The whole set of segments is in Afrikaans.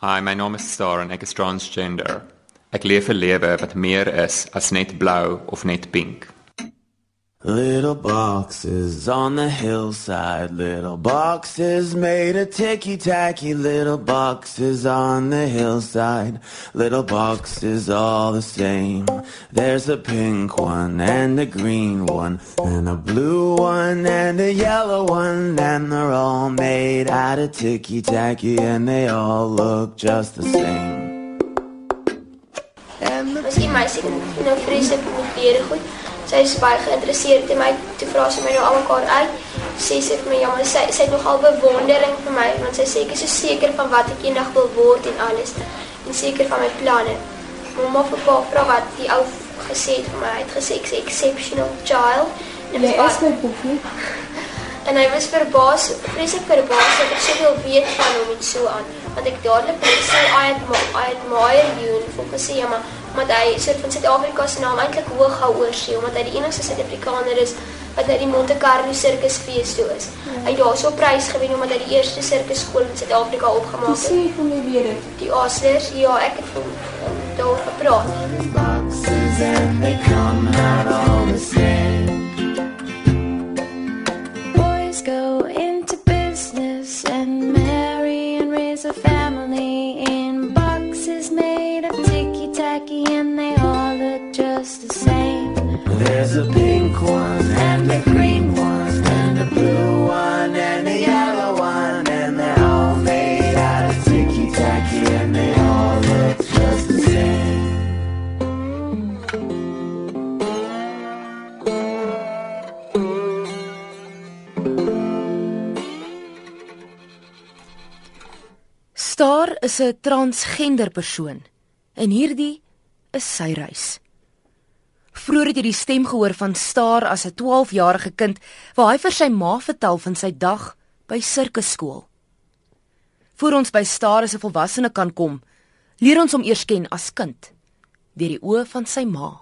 Hi, my naam is Star en ek is transgender. Ek leef 'n lewe wat meer is as net blou of net pink. Little boxes on the hillside, little boxes made of ticky tacky, little boxes on the hillside, little boxes all the same. There's a pink one and a green one, and a blue one and a yellow one, and they're all made out of ticky tacky, and they all look just the same. And the. Sy is baie geïnteresseerd in my. Toe vra sy my nou almekaar uit. Sê sy vir my ja, maar sy sy het nogal bewondering vir my want sy sê ek is so seker van wat ek eendag wil word en alles en seker van my planne. Mamma vir pa vra wat die ou gesê het vir my. Hy het gesê ek is exceptional child. En jy is my boefie. En hy was verbaas, vreeslik verbaas dat ek soveel weet van hom en so aan. Want ek dadelik gesê I admire you en vir gesê ja, maar omdat hy soort van Suid-Afrika se naam eintlik hoog gehou oor sy omdat hy die enigste Suid-Afrikaner is wat na die Monte Carlo sirkus fees toe is. Ja. Hy het daarso prys gewen omdat hy die eerste sirkus skool in Suid-Afrika opgemaak het. Sê vir my weer dit. Die Aslers, ja, ek het daar gepraat. Boys go There's a pink one and a green one and a blue one and a yellow one and they're all made out of ticky tacky and they all look just the same. Star is 'n transgender persoon. En hierdie is sy reis. Vroeger het jy die stem gehoor van Star as 'n 12-jarige kind waar hy vir sy ma vertel van sy dag by sirkuskool. Voor ons by Star as 'n volwassene kan kom, leer ons hom eers ken as kind deur die oë van sy ma.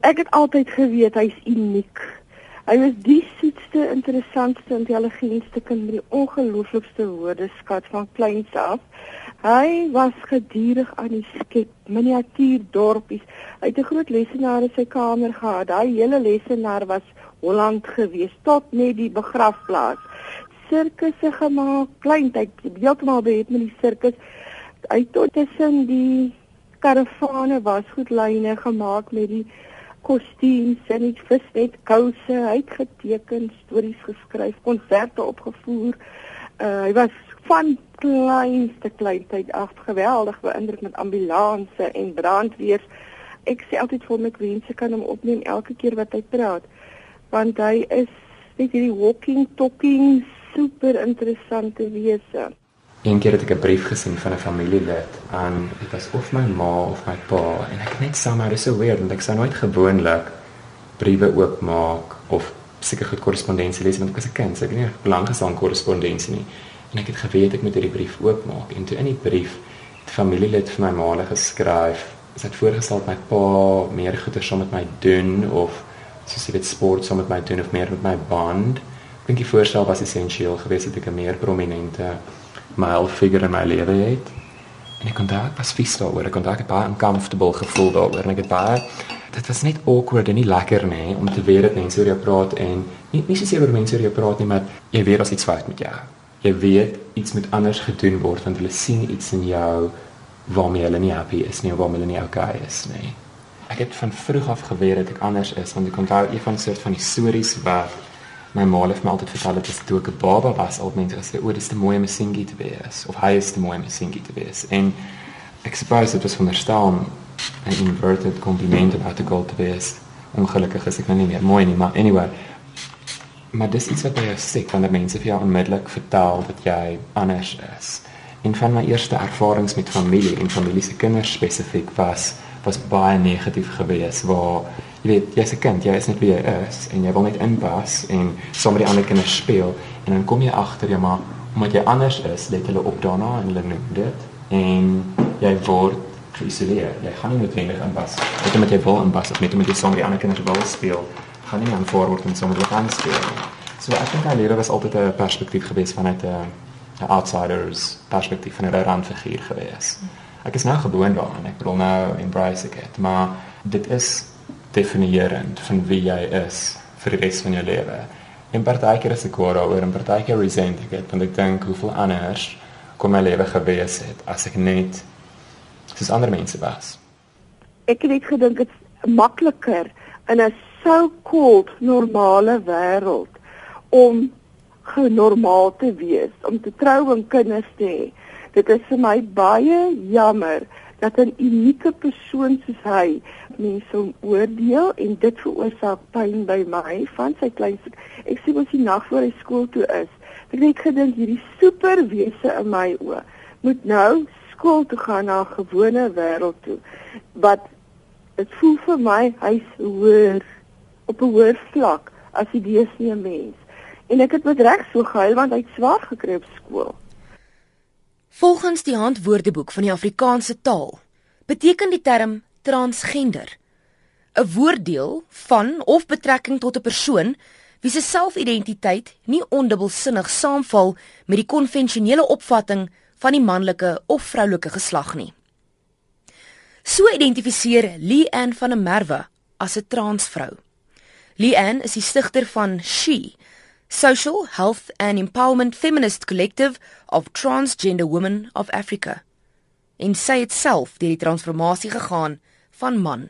Ek het altyd geweet hy's uniek. Hy was die soetste, interessantste, intelligentste kind met die ongelooflikste woordeskat van kleins af. Hy was gedurig aan die skep miniatuurdorpies. Hy het 'n groot lesenaar in sy kamer gehad. Daai hele lesenaar was Holland geweest tot net die begrafplaas. Sirkusse gemaak, klein tyd heeltemal beheer met die sirkus. Hy tot tussen die karavane was goed lyne gemaak met die kostuums en die visnet kouse. Hy het geteken, stories geskryf, konserte opgevoer. Uh, hy was van kleinste kleintyd af geweldig beïndruk met ambulanse en brandweers. Ek sê altyd vir my mense kan hom opneem elke keer wat hy praat want hy is net hierdie walking talking super interessante wese. Een keer het ek 'n brief gesien van 'n familielid aan dit was of my ma of my pa en ek net sê maar dis so weird want ek sou nooit gewoonlik briewe oopmaak of seker goed korrespondensie lees want ek was 'n kind, so ek het nie belang gestel aan korrespondensie nie en ek het geweet ek moet hierdie brief oopmaak. En toe in die brief het familielid vir my maale geskryf sy het voorgestel dat my pa meer goeie saam met my doen of soos jy weet sport saam met my doen of meer met my band. Ek dink die voorstel was essensieel geweest dat ek 'n meer prominente male figure in my lewe het. En ek kon daar was vies daaroor. Ek kon daar baie uncomfortable gevoel daaroor en ek het baie dit was net awkward en nie lekker nie om te weet dat mense oor jou praat en nie nie soos oor mense oor jou praat nie maar jy weet as iets fout met jou jy weet iets moet anders gedoen word want hulle sien iets in jou waarmee hulle nie happy is nie of waarmee hulle nie okay is nie. Ek het van vroeg af geweet dat ek anders is want ek onthou een van soort van die stories wat my ma het my altyd vertel het toe ek 'n baba was al mense gesê o dis te mooi om 'n singie te wees of hy is te mooi om 'n singie te wees en ek suppose dit was veronderstel 'n inverted compliment about the goal te wees ongelukkig is ek nou nie meer mooi nie maar anyway maar dis iets wat by jou sê wanneer mense vir jou onmiddellik vertel dat jy anders is. En van my eerste ervarings met familie en familie se kinders spesifiek was was baie negatief gewees waar jy weet jy's 'n kind, jy is net wie jy is en jy wil net inpas en saam met die ander kinders speel en dan kom jy agter jy maar omdat jy anders is, let hulle op daarna en hulle noem dit en jy word geïsoleer. Jy gaan nie noodwendig inpas. Net omdat jy wil inpas of net omdat jy saam met die ander kinders wil speel gaan nie aanvaar word om sommer wat aan speel. So ek dink daai lewe was altyd 'n perspektief gewees vanuit 'n 'n outsiders perspektief van 'n randfiguur gewees. Ek is nou gewoond daaraan. Ek wil nou embrace dit, maar dit is definierend van wie jy is vir die res van jou lewe. En partykeer is ek kwaad daaroor en partykeer resent ek dit want ek dink hoeveel anders kon my lewe gewees het as ek net soos ander mense was. Ek het net gedink dit is makliker in 'n so-called normale wêreld om genormaal te wees, om te trou en kinders te hê. Dit is vir my baie jammer dat 'n unieke persoon soos hy mense oordeel en dit veroorsaak pyn by my van sy kleinste. Ek sien mos die nag voor hy skool toe is. Ek het gedink hierdie superwese in my oë moet nou skool toe gaan na 'n gewone wêreld toe. Wat dit voel vir my hy's hoër op 'n hoër vlak as die deesnee mens. En ek het met reg so gehuil want hy het swaar gekry op skool. Volgens die handwoordeboek van die Afrikaanse taal beteken die term transgender 'n woorddeel van of betrekking tot 'n persoon wie se selfidentiteit nie ondubbelsinnig saamval met die konvensionele opvatting van die manlike of vroulike geslag nie. So identifiseer Leanne van der Merwe as 'n transvrou. Leanne is die stigter van She, Social Health and Empowerment Feminist Collective of Transgender Women of Africa. En sy het self deur die transformasie gegaan van man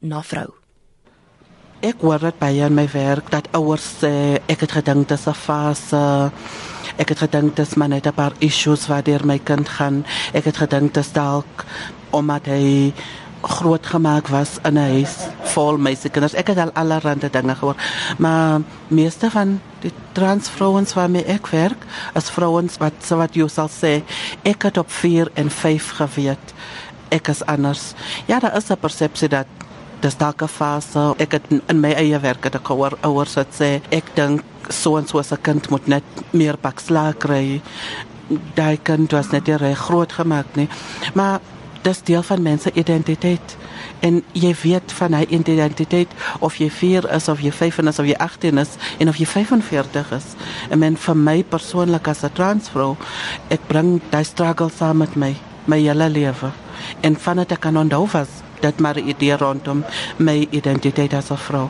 na vrou. Ek hoor dit baie in my werk dat ouers ek het gedink dit is 'n fase. Ek het gedink dit is maar net 'n paar issues waardeur my kind gaan. Ek het gedink dit is dalk omdat hy groot gemaak was in 'n huis vol meisiekinders. Ek het al allerlei dinge gehoor, maar meeste van die transvrouens waarmee ek werk, as vrouens wat so wat jy sal sê, ek het op 4 en 5 geweet. Ek is anders. Ja, daar is 'n persepsie dat dis dalk 'n fase. Ek het in my eie werk het ek gehoor ouers wat sê ek dink so en so 'n kind moet net meer bakslaag kry. Daai kind was net reg groot gemaak nie. Maar dis deel van mense identiteit en jy weet van hy identiteit of jy 4 is of jy 5 is of jy 18 is en of jy 45 is. En men vir my persoonlik as 'n transvrou, ek bring daai struggle saam met my my hele lewe. En van dit ek kan onthou was dit maar 'n idee rondom my identiteit as 'n vrou.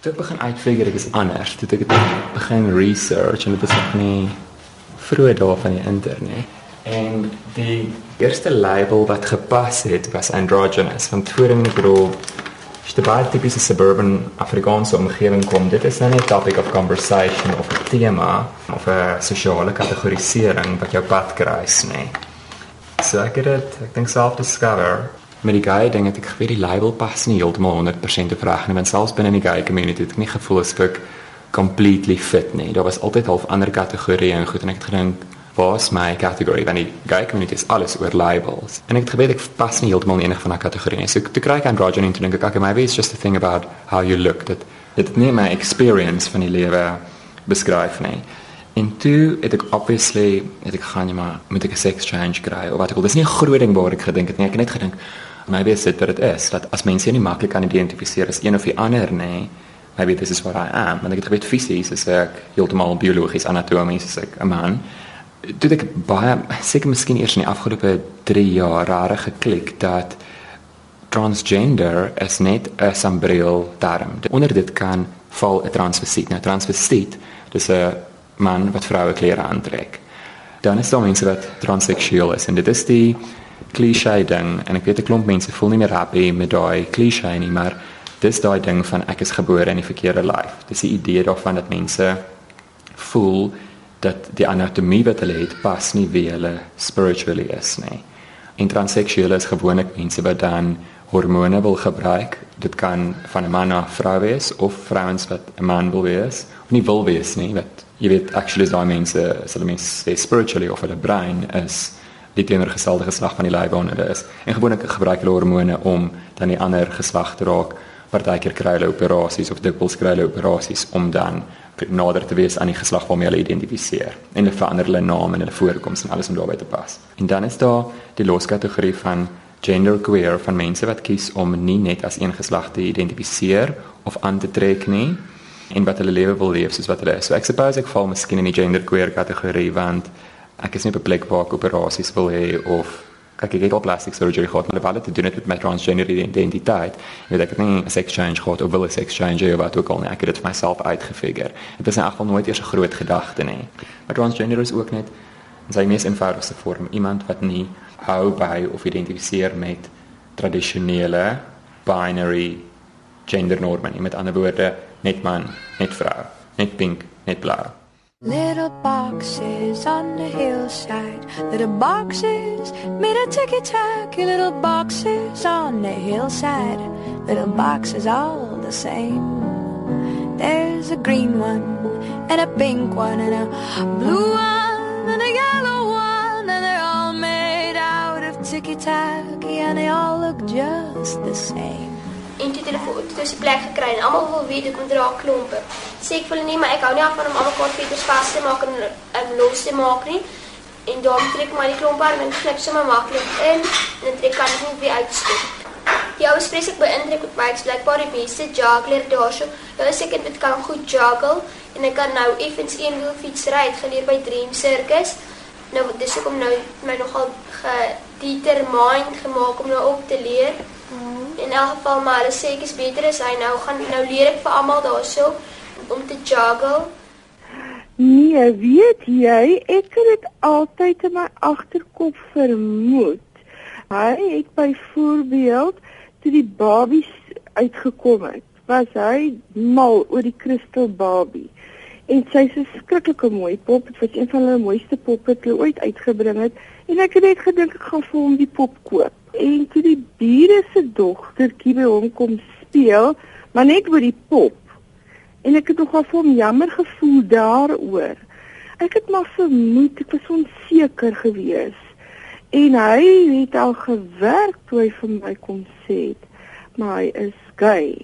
Toe ek begin uitfigure ek is anders, toe ek begin research en dit is nog nie vroeg daar van die internet. En die eerste label wat gepas het was androgynous. Want voorheen ek bedoel as jy baie tipiese suburban Afrikaanse omgewing kom, dit is nou nie 'n topic of conversation of tema of 'n sosiale kategorisering wat jou pad kruis nie. So ek het dit, ek dink self discover met die gay ding het ek geweet die label pas nie heeltemal 100% reg nie, want selfs binne die gay community het ek nie gevoel as ek completely fit nie. Daar was altyd half ander kategorieë en goed en ek het gedink was my kategorie want die gay community is alles oor labels. En ek het geweet ek pas nie heeltemal in enige van daai kategorieë so te kry ek androgyny en toe dink ek okay maybe it's just a thing about how you look. That dit nie my experience van die lewe beskryf nie. En toe het ek obviously het ek gaan jy maar met 'n sex change kry of wat ek wil? Dis nie 'n groot ding waar ek gedink het nie. Ek het net gedink maybe is dit wat dit is dat as mense nie maklik kan identifiseer as een of die ander nie maybe this is what I am. En ek het geweet fisies is ek heeltemal biologies anatomies is ek 'n man toe ek baie seker miskien eers in die afgelope 3 jaar rare geklik dat transgender is net 'n sambreel term. Onder dit kan val 'n transvestiet. Nou transvestiet, dis 'n man wat vroue klere aantrek. Dan is daar mense wat transseksueel is en dit is die klise ding en ek weet 'n klomp mense voel nie meer happy met daai klise nie, maar dis daai ding van ek is gebore in die verkeerde lyf. Dis die idee daarvan dat mense voel dat die anatomie wat hulle het pas nie wie hulle spiritually is nie. En transseksuele is gewoonlik mense wat dan hormone wil gebruik. Dit kan van 'n man na 'n vrou wees of vrouens wat 'n man wil wees of nie wil wees nie. Wat jy weet actually daai mense, so die mense spiritually of hulle brein is die teenoorgestelde geslag van die waarna hulle is. En gewoonlik gebruik hulle hormone om dan die ander geslag te raak. Partykeer kry hulle operasies of dikwels kry hulle operasies om dan nader te wees aan die geslag waarmee hulle identifiseer en hulle verander hulle naam en hulle voorkoms en alles om daarbey te pas. En dan is daar die loskategorie van genderqueer van mense wat kies om nie net as een geslag te identifiseer of aan te trek nie en wat hulle lewe wil leef soos wat hulle is. So ek suppose ek val miskien in die genderqueer kategorie want Ek is nie op 'n plek waar ek operasies wil hê of kyk ek het al plastic surgery gehad, maar te doen het met my transgender identiteit. Weet ek het nie 'n sex change gehad of wil 'n sex change of wat ook al nie. Ek het dit vir myself uitgefigure. Dit is in elk geval nooit eers 'n groot gedagte nie. Maar transgender is ook net in sy mees eenvoudigste vorm iemand wat nie hou by of identifiseer met tradisionele binary gendernorme nie. Met ander woorde, net man, net vrou, net pink, net blou. Little boxes on the hillside, little boxes made of ticky tacky, little boxes on the hillside, little boxes all the same. There's a green one, and a pink one, and a blue one, and a yellow one, and they're all made out of ticky tacky, and they all look just the same. En toe het hulle vir toe se plek gekry en almal wil weet hoekom dra klompe. Sê ek hulle nee, maar ek hou nie af van om almal kort veters vas te maak en en los te maak nie. En daarom trek ek maar die klompe aan en knip sommer maklik in en trek kan nie weer uitstop. Die ou spesifiek ek beïndruk met my blykbaar die beste juggler daarso. Hulle sê ek dit kan goed juggle en ek kan nou effens een wiel fiets ry het geleer by Dream Circus. Nou dis hoekom nou my nogal gedetermined gemaak om nou op te leer. In elk geval maar hulle sê ek is beter as hy nou gaan nou leer ek vir almal daarso om te juggle. Nee, weet jy, ek het dit altyd in my agterkop vermoed. Hy het byvoorbeeld toe die babies uitgekom het, was hy mal oor die Crystal Barbie. En sy's 'n skrikkelike mooi pop, dit was een van hulle mooiste poppe wat hulle ooit uitgebring het. En ek het net gedink ek gaan vir hom die pop koop. En toe die bure se dogtertjie by hom kom speel, maar net oor die pop. En ek het nogal vir hom jammer gevoel daaroor. Ek het maar vermoed ek was onseker geweest. En hy het al gewerk toe hy vir my kom sê maar hy is gay.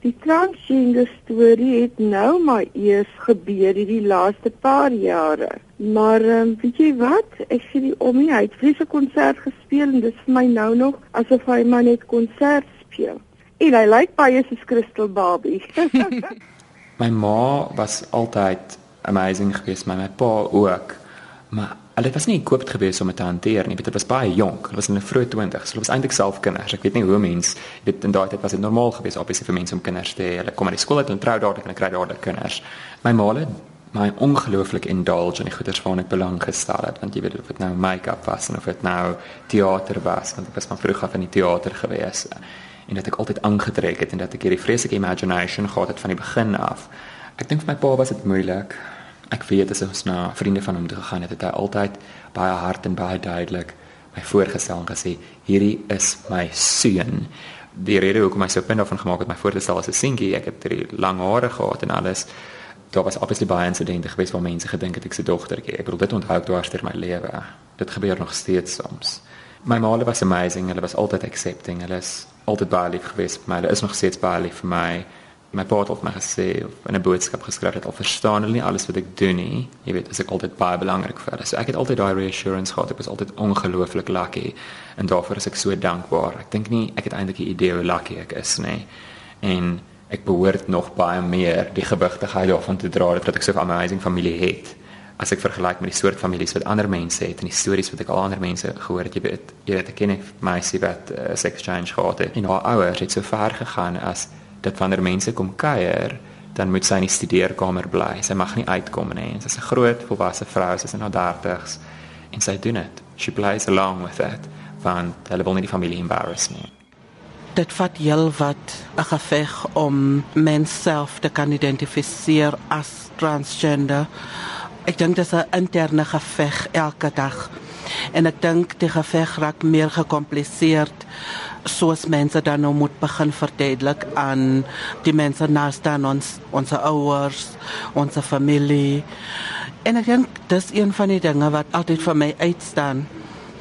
Die transgender storie het nou maar eers gebeur hierdie laaste paar jare. Maar um, weet jy wat? Ek sien die om nie hy het vreeslike konsert gespeel en dit is vir my nou nog asof hy maar net konsert speel. En hy lyk baie soos Crystal Barbie. My ma was altyd amazing geweest, maar my pa ook. Maar hulle was nie gekoopt geweest om dit te hanteer nie. Dit was baie jonk. Hulle was in hulle vroeë 20's. Hulle was eintlik self kinders. Ek weet nie hoe mens dit in daai tyd was dit normaal geweest obviously vir mense om kinders te hê. Hulle kom uit die skool uit en trou dadelik en kry dadelik kinders. My ma het my ongelooflik indulge in die goeders waarna ek belang gestel het want jy weet of dit nou make-up was en of dit nou teater was want ek was van vroeg af in die teater geweest en dat ek altyd aangetrek het en dat ek hierdie vreeslike imagination gehad het van die begin af. Ek dink vir my pa was dit moeilik. Ek weet as ons na vriende van hom toe gegaan het, het hy altyd baie hard en baie duidelik my voorgestel en gesê hierdie is my seun. Die rede hoekom hy so punt daarvan gemaak het my voorgestel as 'n seentjie, ek het drie lang hare gehad en alles. Daar was obviously baie insidente geweest waar mense gedink het ek se dogtertjie. Ek bedoel dit onthou ek dwars deur my lewe. Dit gebeur nog steeds soms. My ma was amazing. Hulle was altyd accepting. Hulle is altyd baie lief geweest vir my. Hulle is nog steeds baie lief vir my. My pa het al vir my gesê of in 'n boodskap geskryf het al verstaan hulle nie alles wat ek doen nie. Jy weet, as ek altyd baie belangrik vir hulle. So ek het altyd daai reassurance gehad. Ek was altyd ongelooflik lucky en daarvoor is ek so dankbaar. Ek dink nie ek het eintlik 'n idee hoe lucky ek is nie. En ek behoort nog baie meer die gewigtigheid daarvan te dra dat ek so 'n amazing familie het as ek vergelyk met die soort families wat ander mense het en die stories wat ek al ander mense gehoor het jy weet jy weet ek ken 'n meisie wat 'n uh, sex change gehad het en haar ouers het so ver gegaan as dat wanneer mense kom kuier dan moet sy in die studeerkamer bly. Sy mag nie uitkom nie. En sy's 'n groot volwasse vrou sy's in haar 30's en sy doen dit. She plays along with it want hulle wil nie die familie embarrass nie. Dit vat heel wat 'n geveg om mens self te kan identifiseer as transgender. Ek dink dit is 'n interne geveg elke dag. En ek dink die geveg raak meer gekompliseerd soos mense dan nou moet begin verduidelik aan die mense naaste aan ons, ons ouers, ons familie. En ek dink dis een van die dinge wat altyd vir my uitstaan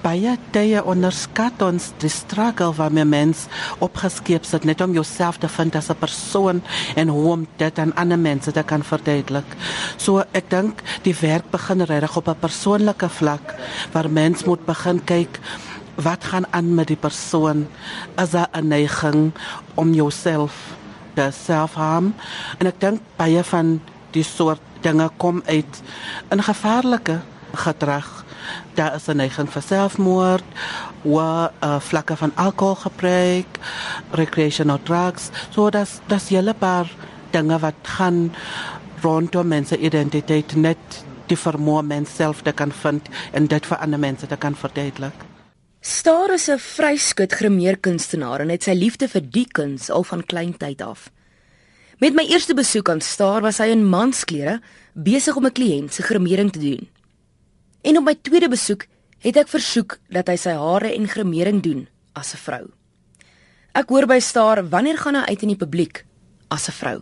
baie tye onderskat ons die struggle waarmee mens opgeskep sit net om jouself te vind as 'n persoon en hoe om dit aan ander mense te kan verduidelik. So ek dink die werk begin regtig op 'n persoonlike vlak waar mens moet begin kyk wat gaan aan met die persoon as 'n neiging om jouself te selfharm en ek dink baie van die soort dinge kom uit in gevaarlike gedrag. Daar is 'n neiging vir selfmoord, wa uh, vlakke van alkoholgebruik, recreational drugs. So dat dat hele paar dinge wat gaan rondom mense identiteit net die vermoë mens self te kan vind en dit vir ander mense te kan verduidelik. Star is 'n vryskut grimeerkunstenaar en het sy liefde vir die kuns al van kleintyd af. Met my eerste besoek aan Star was hy in mansklere besig om 'n kliënt se grimering te doen. En op my tweede besoek het ek versoek dat hy sy hare en grimering doen as 'n vrou. Ek hoor by Star wanneer gaan hy uit in die publiek as 'n vrou?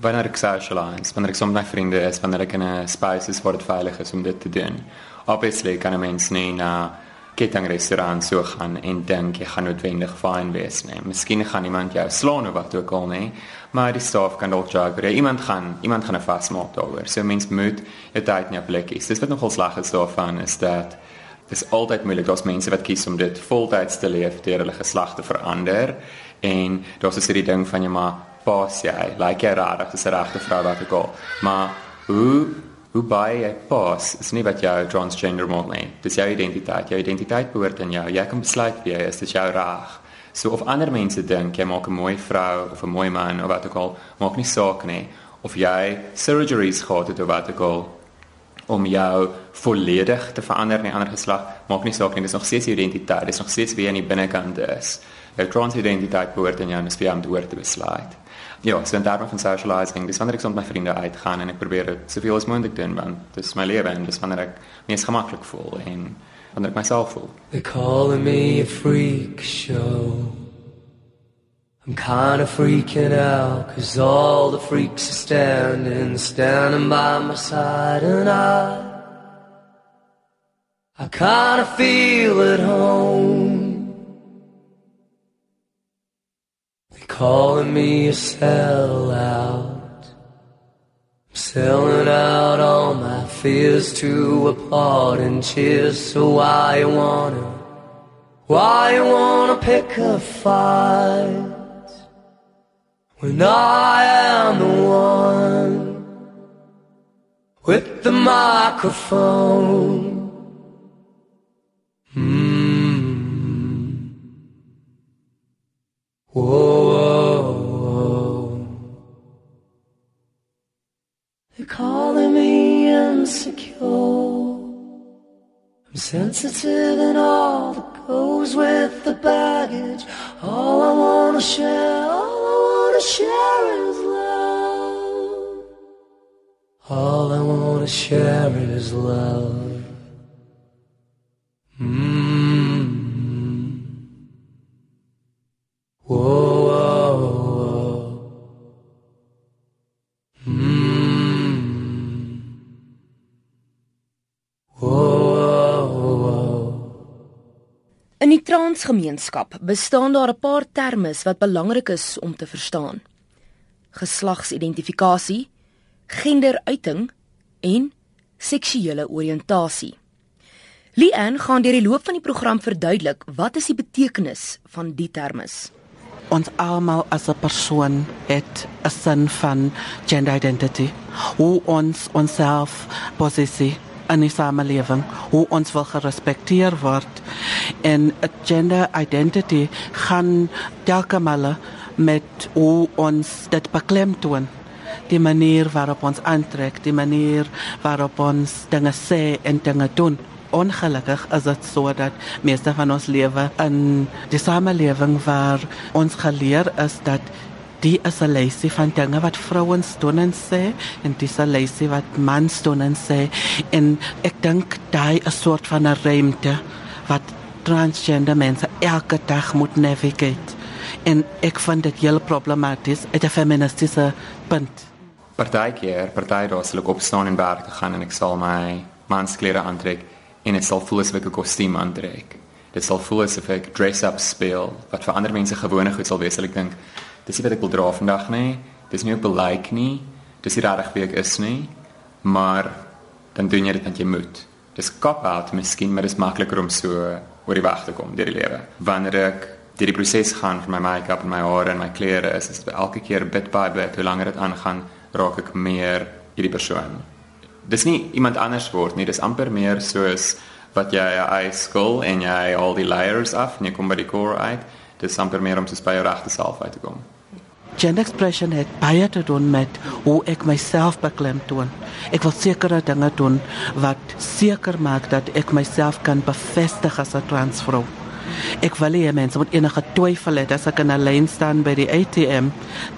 Wanneer ek socialize, wanneer ek saam met my vriende is, wanneer ek in 'n space is waar dit veilig is om dit te doen. Obviously kan 'n mens nie na kettingrestaurant so gaan en dink jy gaan noodwendig fyn wees nie. Miskien gaan iemand jou slaan of wat ook al nie, maar die staf kan dalk jag, maar iemand gaan iemand gaan 'n vasmaak daaroor. So mens moet dit uit nie blikkies. Dis wat nogal sleg is daarvan is dat dis altyd moeilik as mense wat kies om dit voltyds te leef deur hulle geslag te verander en daar's dus hierdie ding van jy maar pas jy, like jy rarig, dis 'n regte vrou wat ek al. Maar hoe hoe baie jy pas is nie wat jou transgender maak nie. Dis jou identiteit. Jou identiteit behoort aan jou. Jy kan besluit wie jy is, dit is jou reg. So of ander mense dink jy maak 'n mooi vrou of 'n mooi man of wat ook al, maak nie saak nie. Of jy surgeries gehad het of wat ook al om jou volledig te verander in 'n ander geslag, maak nie saak nie. Dis nog steeds jou identiteit. Dis nog steeds wie jy aan die binnekant is. Jou transidentiteit behoort aan jou en dis vir jou om dit oor te besluit. Ja, so in termen van socializing, dis wanneer ek saam met my vriende uitgaan en ek probeer dit soveel as moontlik doen want dis my lewe en dis wanneer ek mees gemaklik voel en wanneer ek myself. They're calling me a freak show. I'm kind of freaking out cause all the freaks are standing, standing by my side and I I kind of feel at home. They're calling me a sellout. I'm selling out all my fears to applaud and cheers. So why you wanna, why you wanna pick a fight when I am the one with the microphone? Sensitive and all that goes with the baggage. All I wanna share, all I wanna share is love. All I wanna share is love. Transgemeenskap bestaan daar 'n paar terme wat belangrik is om te verstaan. Geslagsidentifikasie, genderuiting en seksuele oriëntasie. Leanne gaan deur die loop van die program verduidelik wat is die betekenis van die terme. Ons almal as 'n persoon het 'n sin van gender identity. Hoe ons onsself posisie in die samelewing, hoe ons wil gerespekteer word. En gender identity gaan telke male met hoe ons dit beklemtoon. Die manier waarop ons aantrek, die manier waarop ons dinge sê en dinge doen ongelukkig is dit so dat meeste van ons lewe in die samelewing waar ons geleer is dat die is 'n lysie van dinge wat vrouens doen en sê en dis 'n lysie wat mans doen en sê en ek dink daai 'n soort van 'n ruimte wat transgender mense elke dag moet navigate en ek vind dit heel problematies uit 'n feministiese punt Partykeer, party daar sal ek opstaan en werk te gaan en ek sal my mansklere aantrek en dit sal voel asof ek 'n kostuum aantrek. Dit sal voel asof ek dress up speel wat vir ander mense gewone goed sal wees. Ek dink dis nie wat ek wil dra vandag nie. Dis nie ook belyk nie. Dis nie regtig wie ek is nie. Maar dan doen jy dit want jy moet. Dis cop out miskien, maar dis makliker om so oor die weg te kom deur die lewe. Wanneer ek deur die proses gaan van my make-up en my hare en my klere is, is dit elke keer bit by bit hoe langer dit aangaan, raak ek meer hierdie persoon. dis nie iemand anders word nie, dis amper meer soos wat jy uitskil en jy al die layers af en jy kom by die core uit. Dis amper meer om soos by jou regte self uit te kom. Gender expression het baie te doen met hoe ek myself beklemtoon. Ek wil sekere dinge doen wat seker maak dat ek myself kan bevestig as 'n transvrou. Ek wil hê mense moet enige twyfel hê as ek in 'n lyn staan by die ATM,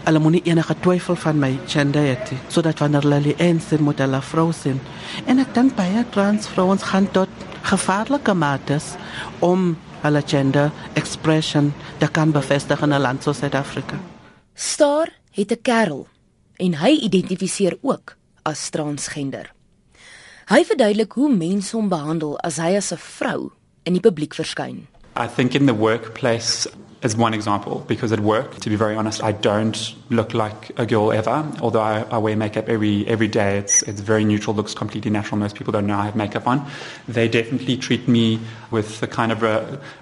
hulle moenie enige twyfel van my gender hê, sodat wanneer hulle eens moet hulle vrou sien. En ek dink baie transvrouens gaan tot gevaarlike mates om hulle gender expression te kan bevestig in 'n land soos Suid-Afrika. Star het 'n kerel en hy identifiseer ook as transgender. Hy verduidelik hoe mense hom behandel as hy as 'n vrou in die publiek verskyn. I think in the workplace is one example because at work, to be very honest, I don't look like a girl ever. Although I, I wear makeup every every day, it's it's very neutral, looks completely natural. Most people don't know I have makeup on. They definitely treat me with the kind of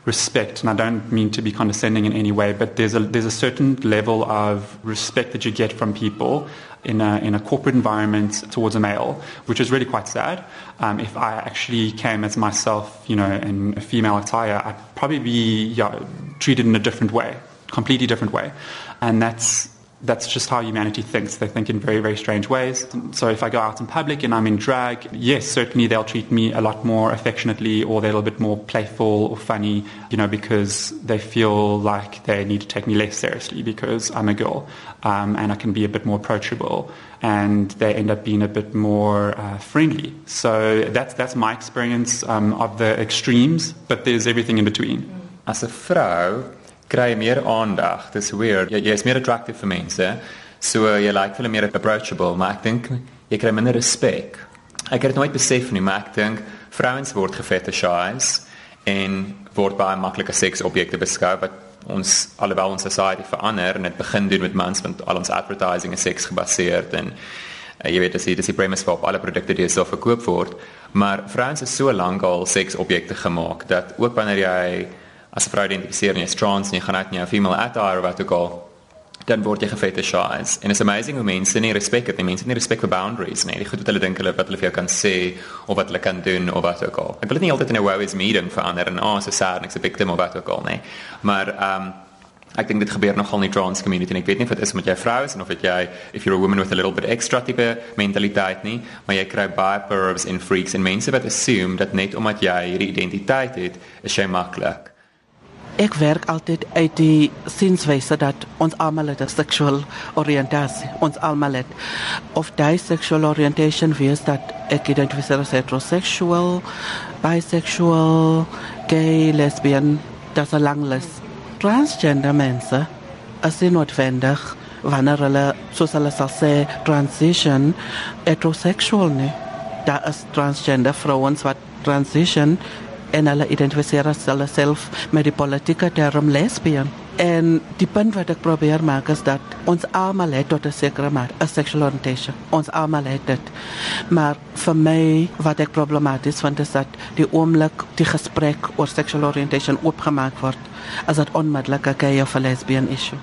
respect, and I don't mean to be condescending in any way, but there's a there's a certain level of respect that you get from people in a, in a corporate environment towards a male, which is really quite sad. Um, if I actually came as myself, you know, in a female attire, I'd probably be yeah, treated in a different way, completely different way. And that's that's just how humanity thinks. They think in very, very strange ways. So if I go out in public and I'm in drag, yes, certainly they'll treat me a lot more affectionately or they're a little bit more playful or funny, you know, because they feel like they need to take me less seriously because I'm a girl um, and I can be a bit more approachable and they end up being a bit more uh, friendly. So that's, that's my experience um, of the extremes, but there's everything in between. As a vrou kry meer aandag. Dis weird. Jy, jy is meer attractive vir mense. So jy lyk like, veel meer approachable, maar ek dink jy kry minder respek. Ek het nooit besef nie, maar ek dink vrouens word gefetishized en word baie maklike seksobjekte beskou wat ons alhoewel ons society verander en dit begin doen met mans want al ons advertising is seks gebaseerd en uh, jy weet as jy dis die premise vir alle produkte wat so verkoop word maar vrouens is so lank al seksobjekte gemaak dat ook wanneer jy as 'n vrou identifiseer en jy is trans en jy gaan uit in jou female attire wat ook al dan word jy gefetishized. And it's amazing hoe mense nie respek het nie. Mense het nie respek vir boundaries nie. Die goed wat hulle dink hulle wat hulle vir jou kan sê of wat hulle kan doen of wat ook al. Ek wil dit nie altyd in 'n wow is meeting verander en oh, so sad en ek's 'n victim of wat ook al nie. Maar ehm um, ek dink dit gebeur nogal in die trans community en ek weet nie of dit is met jou vrou is en of dit jy if you're a woman with a little bit extra tipe mentaliteit nie, maar jy kry baie pervs en freaks en mense wat assume dat net omdat jy hierdie identiteit het, is jy maklik. Ek werk altyd uit die sinswyse dat ons almal het 'n seksuele oriëntasie. Ons almal het of daai sexual orientation wees dat ek identifiseer as heterosexual, bisexual, gay, lesbian, das 'n lang lys. Transgender mense as in noodwendig wanneer hulle soos hulle sal sê transition heterosexual nie. Daar is transgender vrouens wat transition en hulle identifiseer hulle self met die politieke term lesbian. En die punt wat ek probeer maak is dat ons almal het tot 'n sekere mate 'n sexual orientation. Ons almal het dit. Maar vir my wat ek problematies vind is dat die oomblik die gesprek oor sexual orientation oopgemaak word, as dit onmiddellik 'n gay of lesbian issue.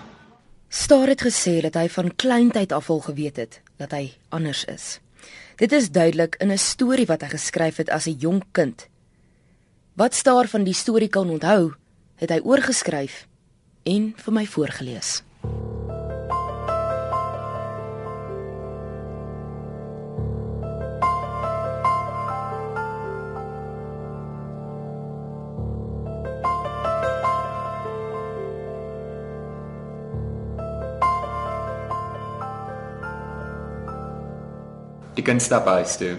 Staar het gesê dat hy van kleintyd af al geweet het dat hy anders is. Dit is duidelik in 'n storie wat hy geskryf het as 'n jong kind Wat staar van die storie kan onthou, het hy oorgeskryf en vir my voorgeles. Die kind stap huis toe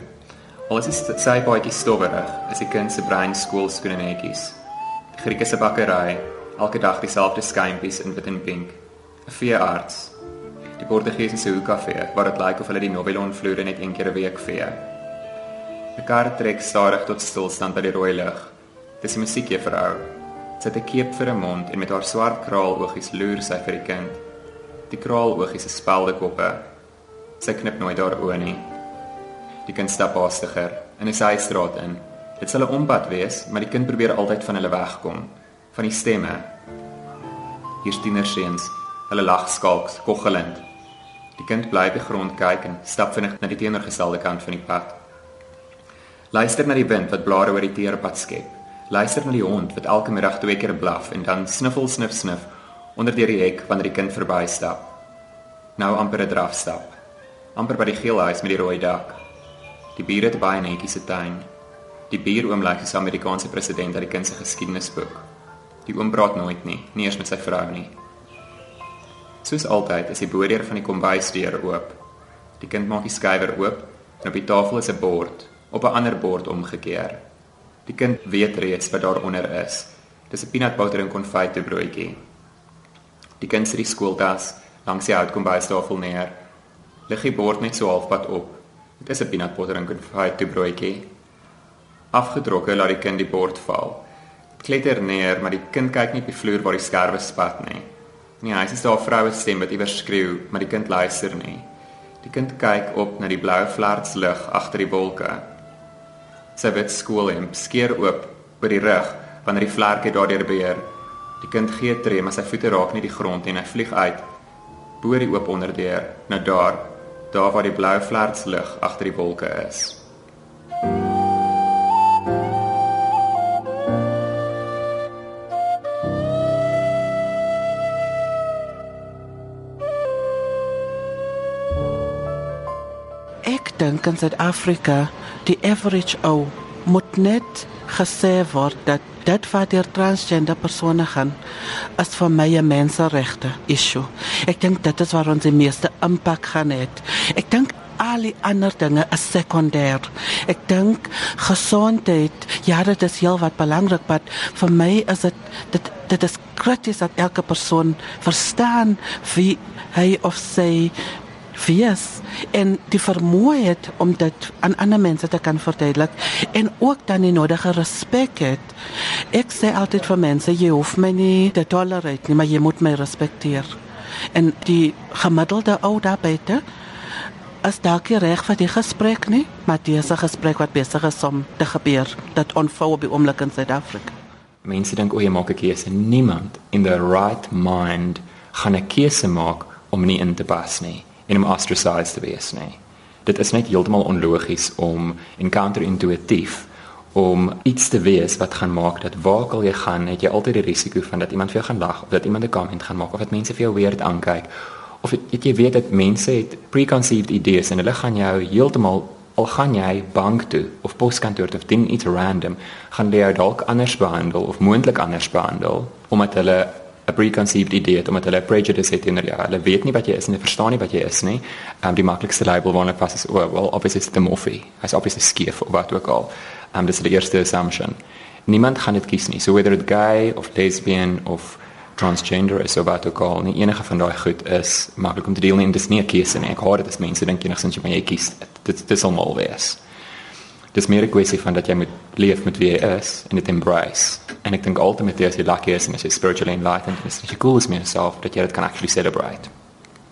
Ons is sy baadjie stowwerig. Is die kind se brein skoolskoene netjies. Die Grieke se bakkery, elke dag dieselfde skyntjies in wit en pink. 'n Veearts. Die Portugese se hoekkafee waar dit lyk of hulle die Novelon vloere net een keer 'n week vee. 'n Kar trek stadig tot stilstand by die rooi lig. Dis 'n musiekjuffrou. Sy het 'n keep vir 'n mond en met haar swart kraal oogies loer sy vir die kind. Die kraal oogies is spelde koppe. Sy knip nooit haar oë nie. Die kind stap haastiger in 'n systraat in. Dit sal 'n ompad wees, maar die kind probeer altyd van hulle wegkom, van die stemme. Hier tienerseuns, hulle lag skalks, koggelend. Die kind bly die grond kyk en stap vinnig na die teenoorgestelde kant van die pad. Luister na die wind wat blare oor die teerpad skep. Luister na die hond wat elke middag twee keer blaf en dan sniffel snif snif onder deur die hek wanneer die kind verbystap. Nou amper 'n drafstap. Amper by die geel huis met die rooi dak. Die bure het baie netjies se tuin. Die buuroom lyk soos 'n Amerikaanse president uit die kind se geskiedenisboek. Die oom praat nooit nie, nie eers met sy vrou nie. Soos altyd is die bodeur van die kombuisdeur oop. Die kind maak die skuiwer oop en op die tafel is 'n bord, op 'n ander bord omgekeer. Die kind weet reeds wat daaronder is. Dis 'n peanut butter en konfyte broodjie. Die kind sit die skooltas langs die houtkombuistafel neer. Lig die bord net so halfpad op. Dit is 'n peanut butter en konfyte broodjie. Afgedrokke laat die kind die bord val. Kletter neer, maar die kind kyk nie op die vloer waar die skerwe spat nie. Nee, hy daar 'n vroue stem wat iewers skreeu, maar die kind luister nie. Die kind kyk op na die blou vlerkslig agter die wolke. Sy wit skoolhemp skeer oop oor die rug wanneer die vlerke daardeur beheer. Die kind gee tree, maar sy voete raak nie die grond en hy vlieg uit bo die oop onderdeur na daar, daar waar die blou vlerkslig agter die wolke is. Ek dink in Suid-Afrika die average ou moet net gesê word dat dit wat deur transgender persone gaan is vir my 'n menseregte issue. Ek dink dit is waar ons die meeste impak gaan hê. Ek dink al die ander dinge is sekondêr. Ek dink gesondheid, ja, dit is heel wat belangrik, maar vir my is dit dit dit is krities dat elke persoon verstaan wie hy of sy wees en die vermoë het om dit aan ander mense te kan verduidelik en ook dan die nodige respek het. Ek sê altyd vir mense jy hoef my nie te tolereer nie, maar jy moet my respekteer. En die gemiddelde ou daar buite as dalk nie reg vir die gesprek nie, maar dis 'n gesprek wat besig is om te gebeur. Dit onvou op die oomblik in Suid-Afrika. Mense dink o, jy maak 'n keuse. Niemand in the right mind gaan 'n keuse maak om nie in te pas nie en om ostracized te wees nie. Dit is net heeltemal onlogies om counterintuïtief om iets te wees wat gaan maak dat waar al jy gaan, het jy altyd die risiko van dat iemand vir jou gaan lag of dat iemand 'n comment gaan maak of dat mense vir jou weird aankyk of het, het jy weet dat mense het preconceived idees en hulle gaan jou heeltemal al gaan jy bank toe of poskantoor toe of ding iets random gaan hulle jou dalk anders behandel of moontlik anders behandel omdat hulle 'n preconceived idee het omdat hulle 'n prejudice het teenoor jou. Hulle weet nie wat jy is en hulle verstaan nie wat jy is nie. Um, die maklikste label waarna pas is, oh, well, obviously it's the morphe. Hy's obviously skief of wat ook al. Um, dis die eerste assumption. Niemand gaan dit kies nie. So whether it gay of lesbian of transgender is of wat ook al, nie enige van daai goed is maklik om te deel nie en dis nie 'n keuse nie. Ek hoor dit as mense dink enigstens jy maar jy kies dit. Dit dis almal wees. Dis meer 'n kwessie van dat jy moet leef met wie jy is en dit embrace. En ek dink ultimately as jy lucky is en as jy spiritually enlightened en as jy cool is met yourself, dat jy dit kan actually celebrate.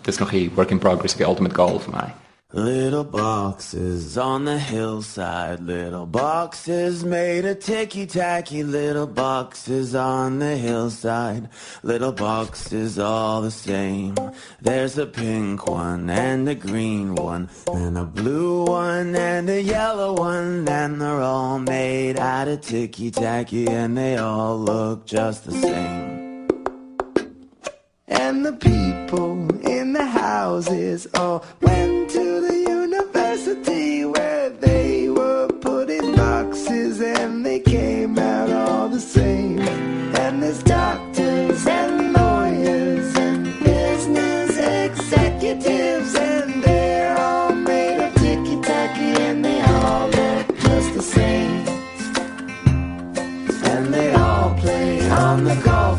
Dis nog 'n work in progress, die ultimate goal vir my. Little boxes on the hillside, little boxes made of ticky tacky, little boxes on the hillside, little boxes all the same. There's a pink one and a green one, and a blue one and a yellow one, and they're all made out of ticky tacky, and they all look just the same. And the people in the houses all went to the university where they were put in boxes and they came out all the same. And there's doctors and lawyers and business executives and they're all made of ticky tacky and they all look just the same. And they all play on the golf